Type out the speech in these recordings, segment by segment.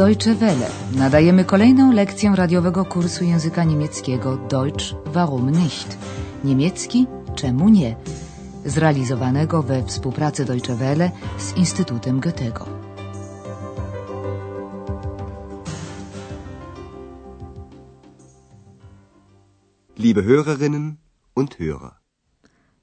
Deutsche Welle. Nadajemy kolejną lekcję radiowego kursu języka niemieckiego Deutsch warum nicht? Niemiecki czemu nie? Zrealizowanego we współpracy Deutsche Welle z Instytutem Goethego. Liebe Hörerinnen und Hörer.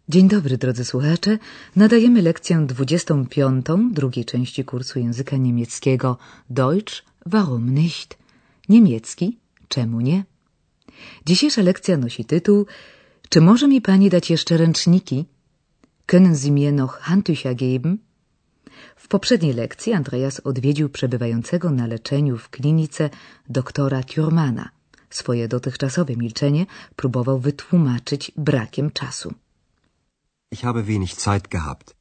Dzień dobry, drodzy słuchacze. Nadajemy lekcję 25 drugiej części kursu języka niemieckiego Deutsch warum nicht? Niemiecki czemu nie? Dzisiejsza lekcja nosi tytuł Czy może mi pani dać jeszcze ręczniki? Können Sie mir noch Handtücher geben? W poprzedniej lekcji Andreas odwiedził przebywającego na leczeniu w klinice doktora Thurmana. Swoje dotychczasowe milczenie próbował wytłumaczyć brakiem czasu. Ich habe wenig Zeit gehabt.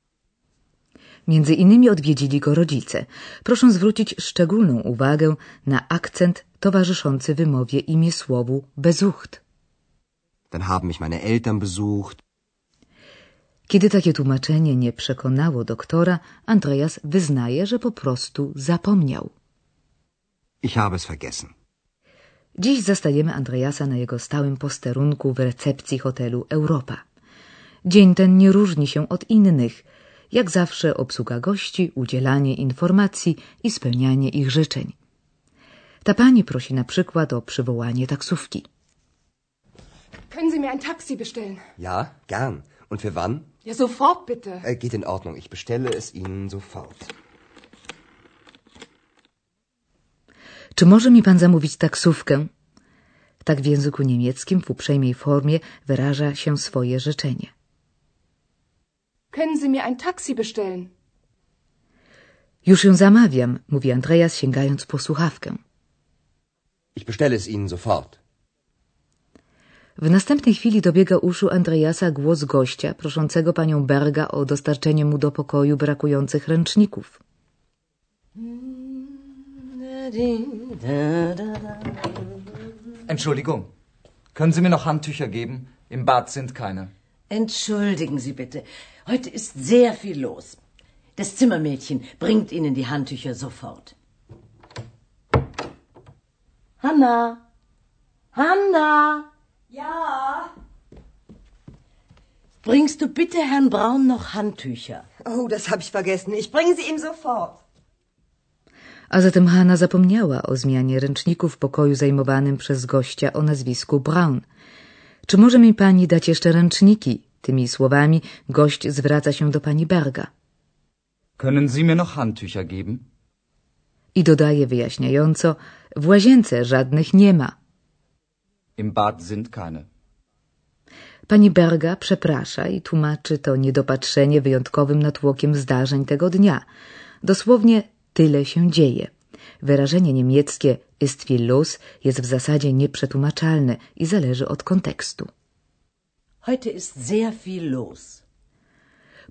Między innymi odwiedzili go rodzice. Proszę zwrócić szczególną uwagę na akcent towarzyszący wymowie imię słowu besucht. Dann haben mich meine Eltern besucht. Kiedy takie tłumaczenie nie przekonało doktora, Andreas wyznaje, że po prostu zapomniał. Ich habe es vergessen. Dziś zastajemy Andreasa na jego stałym posterunku w recepcji hotelu Europa. Dzień ten nie różni się od innych. Jak zawsze obsługa gości, udzielanie informacji i spełnianie ich życzeń. Ta pani prosi na przykład o przywołanie taksówki. Können Sie mir ein Taxi bestellen? Ja, gern. Und für wann? Ja, sofort bitte. Äh, geht in Ordnung. Ich bestelle es Ihnen sofort. Czy może mi pan zamówić taksówkę? Tak w języku niemieckim w uprzejmej formie wyraża się swoje życzenie. Können Sie mir ein Taxi bestellen? Już ją zamawiam, mówi Andreas sięgając po słuchawkę. Ich bestelle es Ihnen sofort. W następnej chwili dobiega uszu Andreasa głos gościa proszącego panią Berga o dostarczenie mu do pokoju brakujących ręczników. Entschuldigung, können Sie mir noch Handtücher geben? Im Bad sind keine. Entschuldigen Sie bitte. Heute ist sehr viel los. Das Zimmermädchen bringt Ihnen die Handtücher sofort. Hanna! Hanna! Ja. Bringst du bitte Herrn Braun noch Handtücher? Oh, das habe ich vergessen. Ich bringe sie ihm sofort. A zatem Hanna zapomniała o zmianie ręczników w pokoju zajmowanym przez gościa o nazwisku Braun. Czy może mi pani dać jeszcze ręczniki? Tymi słowami gość zwraca się do pani Berga. Können Sie mir noch Handtücher geben? I dodaje wyjaśniająco, w łazience żadnych nie ma. Im Bad sind keine. Pani Berga przeprasza i tłumaczy to niedopatrzenie wyjątkowym natłokiem zdarzeń tego dnia. Dosłownie tyle się dzieje. Wyrażenie niemieckie ist viel los jest w zasadzie nieprzetłumaczalne i zależy od kontekstu. Heute ist sehr viel los.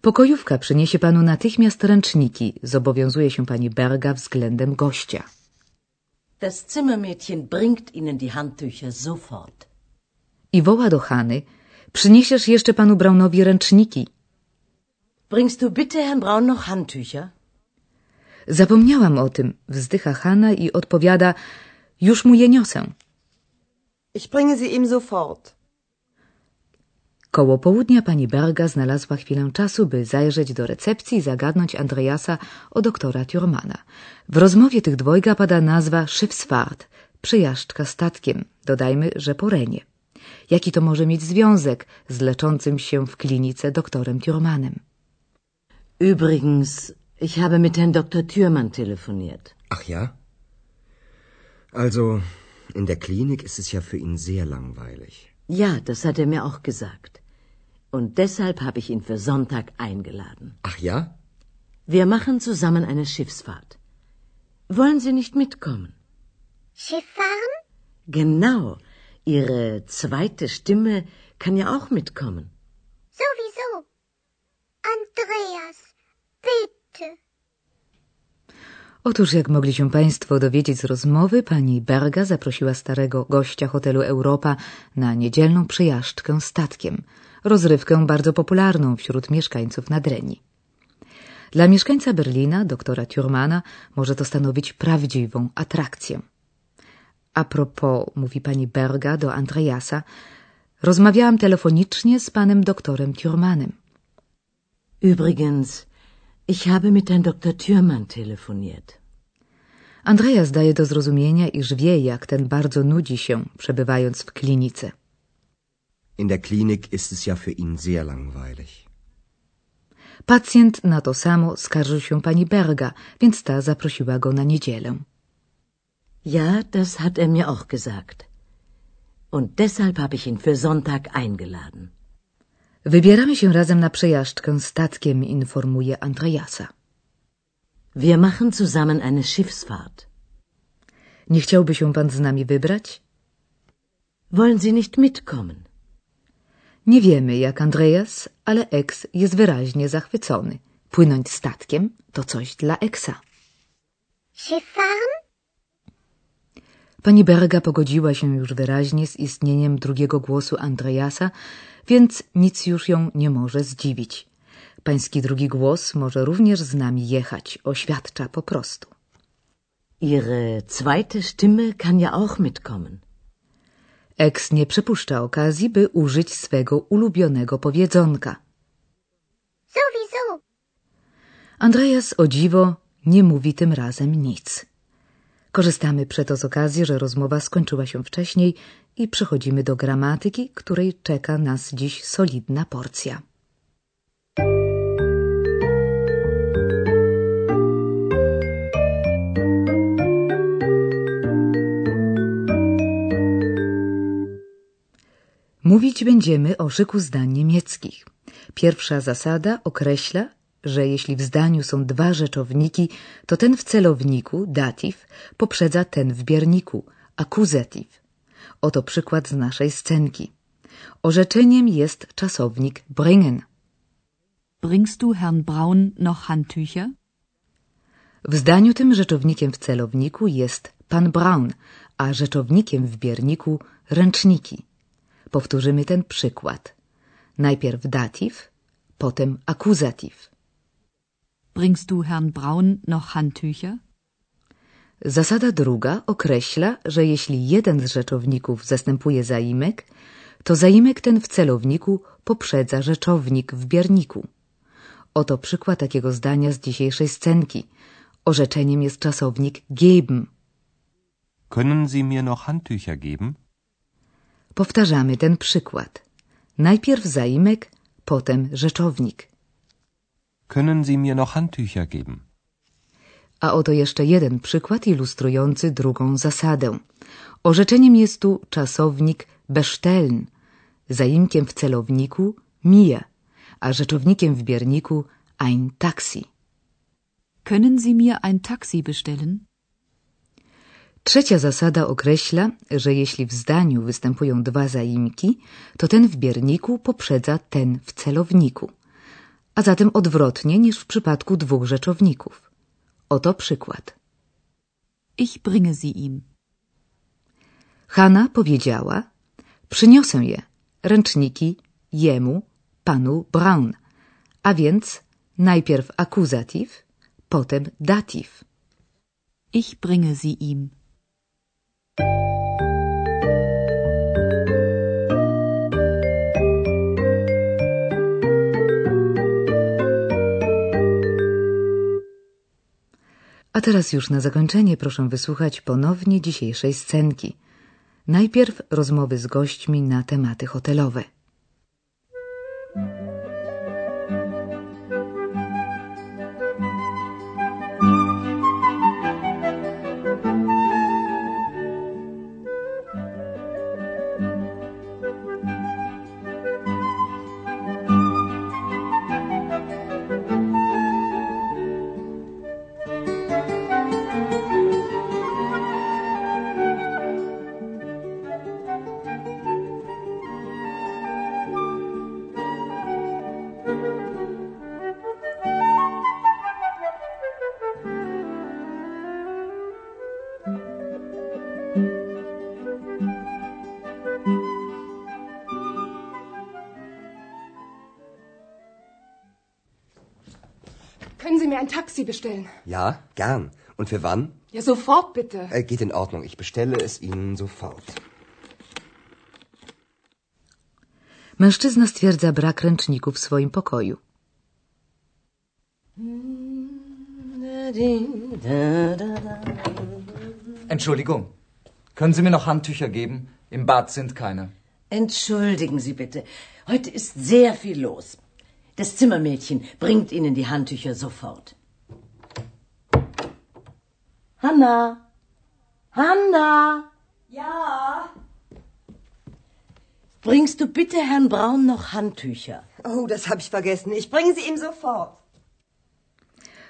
Pokojówka przyniesie panu natychmiast ręczniki, zobowiązuje się pani Berga względem gościa. Das Zimmermädchen bringt Ihnen die Handtücher sofort. I woła do Hany, przyniesiesz jeszcze panu Braunowi ręczniki. Bringst du bitte Herrn Braun noch Handtücher? Zapomniałam o tym, wzdycha Hanna i odpowiada, już mu je niosę. Ich bringe sie ihm sofort. Koło południa pani Berga znalazła chwilę czasu, by zajrzeć do recepcji i zagadnąć Andreasa o doktora Thurmana. W rozmowie tych dwojga pada nazwa Schiffsfahrt, przejażdżka statkiem, dodajmy, że po Renie. Jaki to może mieć związek z leczącym się w klinice doktorem Thurmanem? Übrigens, ich habe mit Herrn Dr. Thürmann telefoniert. Ach ja? Also, in der Klinik ist es ja für ihn sehr langweilig. Ja, das hat er mir auch gesagt. Und deshalb habe ich ihn für Sonntag eingeladen. Ach ja? Wir machen zusammen eine Schiffsfahrt. Wollen Sie nicht mitkommen? Schiff fahren? Genau. Ihre zweite Stimme kann ja auch mitkommen. Sowieso. Andreas, bitte. Otóż, jak mogli się Państwo dowiedzieć z rozmowy, pani Berga zaprosiła starego gościa hotelu Europa na niedzielną przejażdżkę statkiem, rozrywkę bardzo popularną wśród mieszkańców Nadrenii. Dla mieszkańca Berlina, doktora Thurmana, może to stanowić prawdziwą atrakcję. A propos, mówi pani Berga do Andreasa, rozmawiałam telefonicznie z panem doktorem Thurmanem. Übrigens, ich habe mit Herrn Dr. Thürmann telefoniert. Andreas daje do zrozumienia, iż wie, jak ten bardzo nudzi się, przebywając w klinice. In der Klinik ist es ja für ihn sehr langweilig. Pacjent na to samo skarżył się pani Berga, więc ta zaprosiła go na niedzielę. Ja, das hat er mir auch gesagt. Und deshalb habe ich ihn für Sonntag eingeladen. Wybieramy się razem na przejażdżkę statkiem, informuje Andreasa. Wir machen zusammen eine Schiffsfahrt. Nie chciałby się pan z nami wybrać? Wollen Sie nicht mitkommen? Nie wiemy jak Andreas, ale Ex jest wyraźnie zachwycony. Płynąć statkiem to coś dla Eksa. Schiff fahren? Pani Berga pogodziła się już wyraźnie z istnieniem drugiego głosu Andreasa, więc nic już ją nie może zdziwić. Pański drugi głos może również z nami jechać, oświadcza po prostu. Ihre zweite Stimme kann ja auch mitkommen. Ex nie przepuszcza okazji, by użyć swego ulubionego powiedzonka. Sowieso. Andreas o dziwo nie mówi tym razem nic. Korzystamy przeto z okazji, że rozmowa skończyła się wcześniej i przechodzimy do gramatyki, której czeka nas dziś solidna porcja. Mówić będziemy o szyku zdań niemieckich. Pierwsza zasada określa, że jeśli w zdaniu są dwa rzeczowniki, to ten w celowniku, datyw, poprzedza ten w bierniku, akuzatyw. Oto przykład z naszej scenki. Orzeczeniem jest czasownik bringen. Bringst du Herrn Braun noch Handtücher? W zdaniu tym rzeczownikiem w celowniku jest pan Braun, a rzeczownikiem w bierniku ręczniki. Powtórzymy ten przykład. Najpierw datyw, potem akuzatyw. Bringst du Herrn Braun noch Handtücher? Zasada druga określa, że jeśli jeden z rzeczowników zastępuje zaimek, to zaimek ten w celowniku poprzedza rzeczownik w bierniku. Oto przykład takiego zdania z dzisiejszej scenki. Orzeczeniem jest czasownik geben. Können Sie mir noch Handtücher geben? Powtarzamy ten przykład. Najpierw zaimek, potem rzeczownik. Können Sie mir noch Handtücher geben? A oto jeszcze jeden przykład ilustrujący drugą zasadę. Orzeczeniem jest tu czasownik bestellen, zaimkiem w celowniku mir, a rzeczownikiem w bierniku ein Taxi. Können Sie mir ein Taxi bestellen? Trzecia zasada określa, że jeśli w zdaniu występują dwa zaimki, to ten w bierniku poprzedza ten w celowniku, a zatem odwrotnie niż w przypadku dwóch rzeczowników. Oto przykład. Ich bringe sie ihm. Hanna powiedziała: Przyniosę je, ręczniki, jemu, panu Braun, a więc najpierw akuzatyw, potem datyw. Ich bringe sie ihm. Teraz już na zakończenie proszę wysłuchać ponownie dzisiejszej scenki. Najpierw rozmowy z gośćmi na tematy hotelowe. Mir ein Taxi bestellen? Ja, gern. Und für wann? Ja, sofort bitte. Äh, geht in Ordnung. Ich bestelle es Ihnen sofort. Mężczyzna stwierdza brak ręczników w swoim pokoju. Entschuldigung. Können Sie mir noch Handtücher geben? Im Bad sind keine. Entschuldigen Sie bitte. Heute ist sehr viel los. Das Zimmermädchen bringt Ihnen die Handtücher sofort. Hanna! Hanna! Ja. Bringst du bitte Herrn Braun noch Handtücher? Oh, das habe ich vergessen. Ich bringe sie ihm sofort.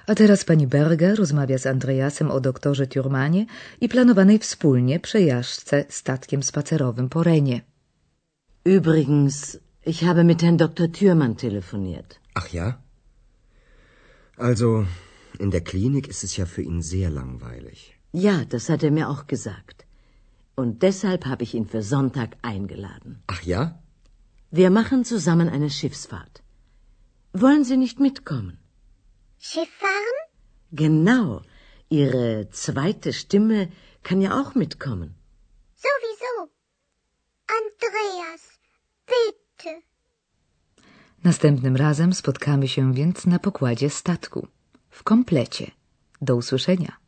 A teraz pani Berger rozmawia z Andreasem o doktorze Thurmanie i planowanej wspólnie przejażdżce statkiem spacerowym po Renie. Übrigens, ich habe mit Herrn Dr. Thürmann telefoniert. Ach ja? Also, in der Klinik ist es ja für ihn sehr langweilig. Ja, das hat er mir auch gesagt. Und deshalb habe ich ihn für Sonntag eingeladen. Ach ja? Wir machen zusammen eine Schiffsfahrt. Wollen Sie nicht mitkommen? Schiff fahren? Genau. Ihre zweite Stimme kann ja auch mitkommen. Sowieso. Andreas. Następnym razem spotkamy się więc na pokładzie statku. W komplecie. Do usłyszenia.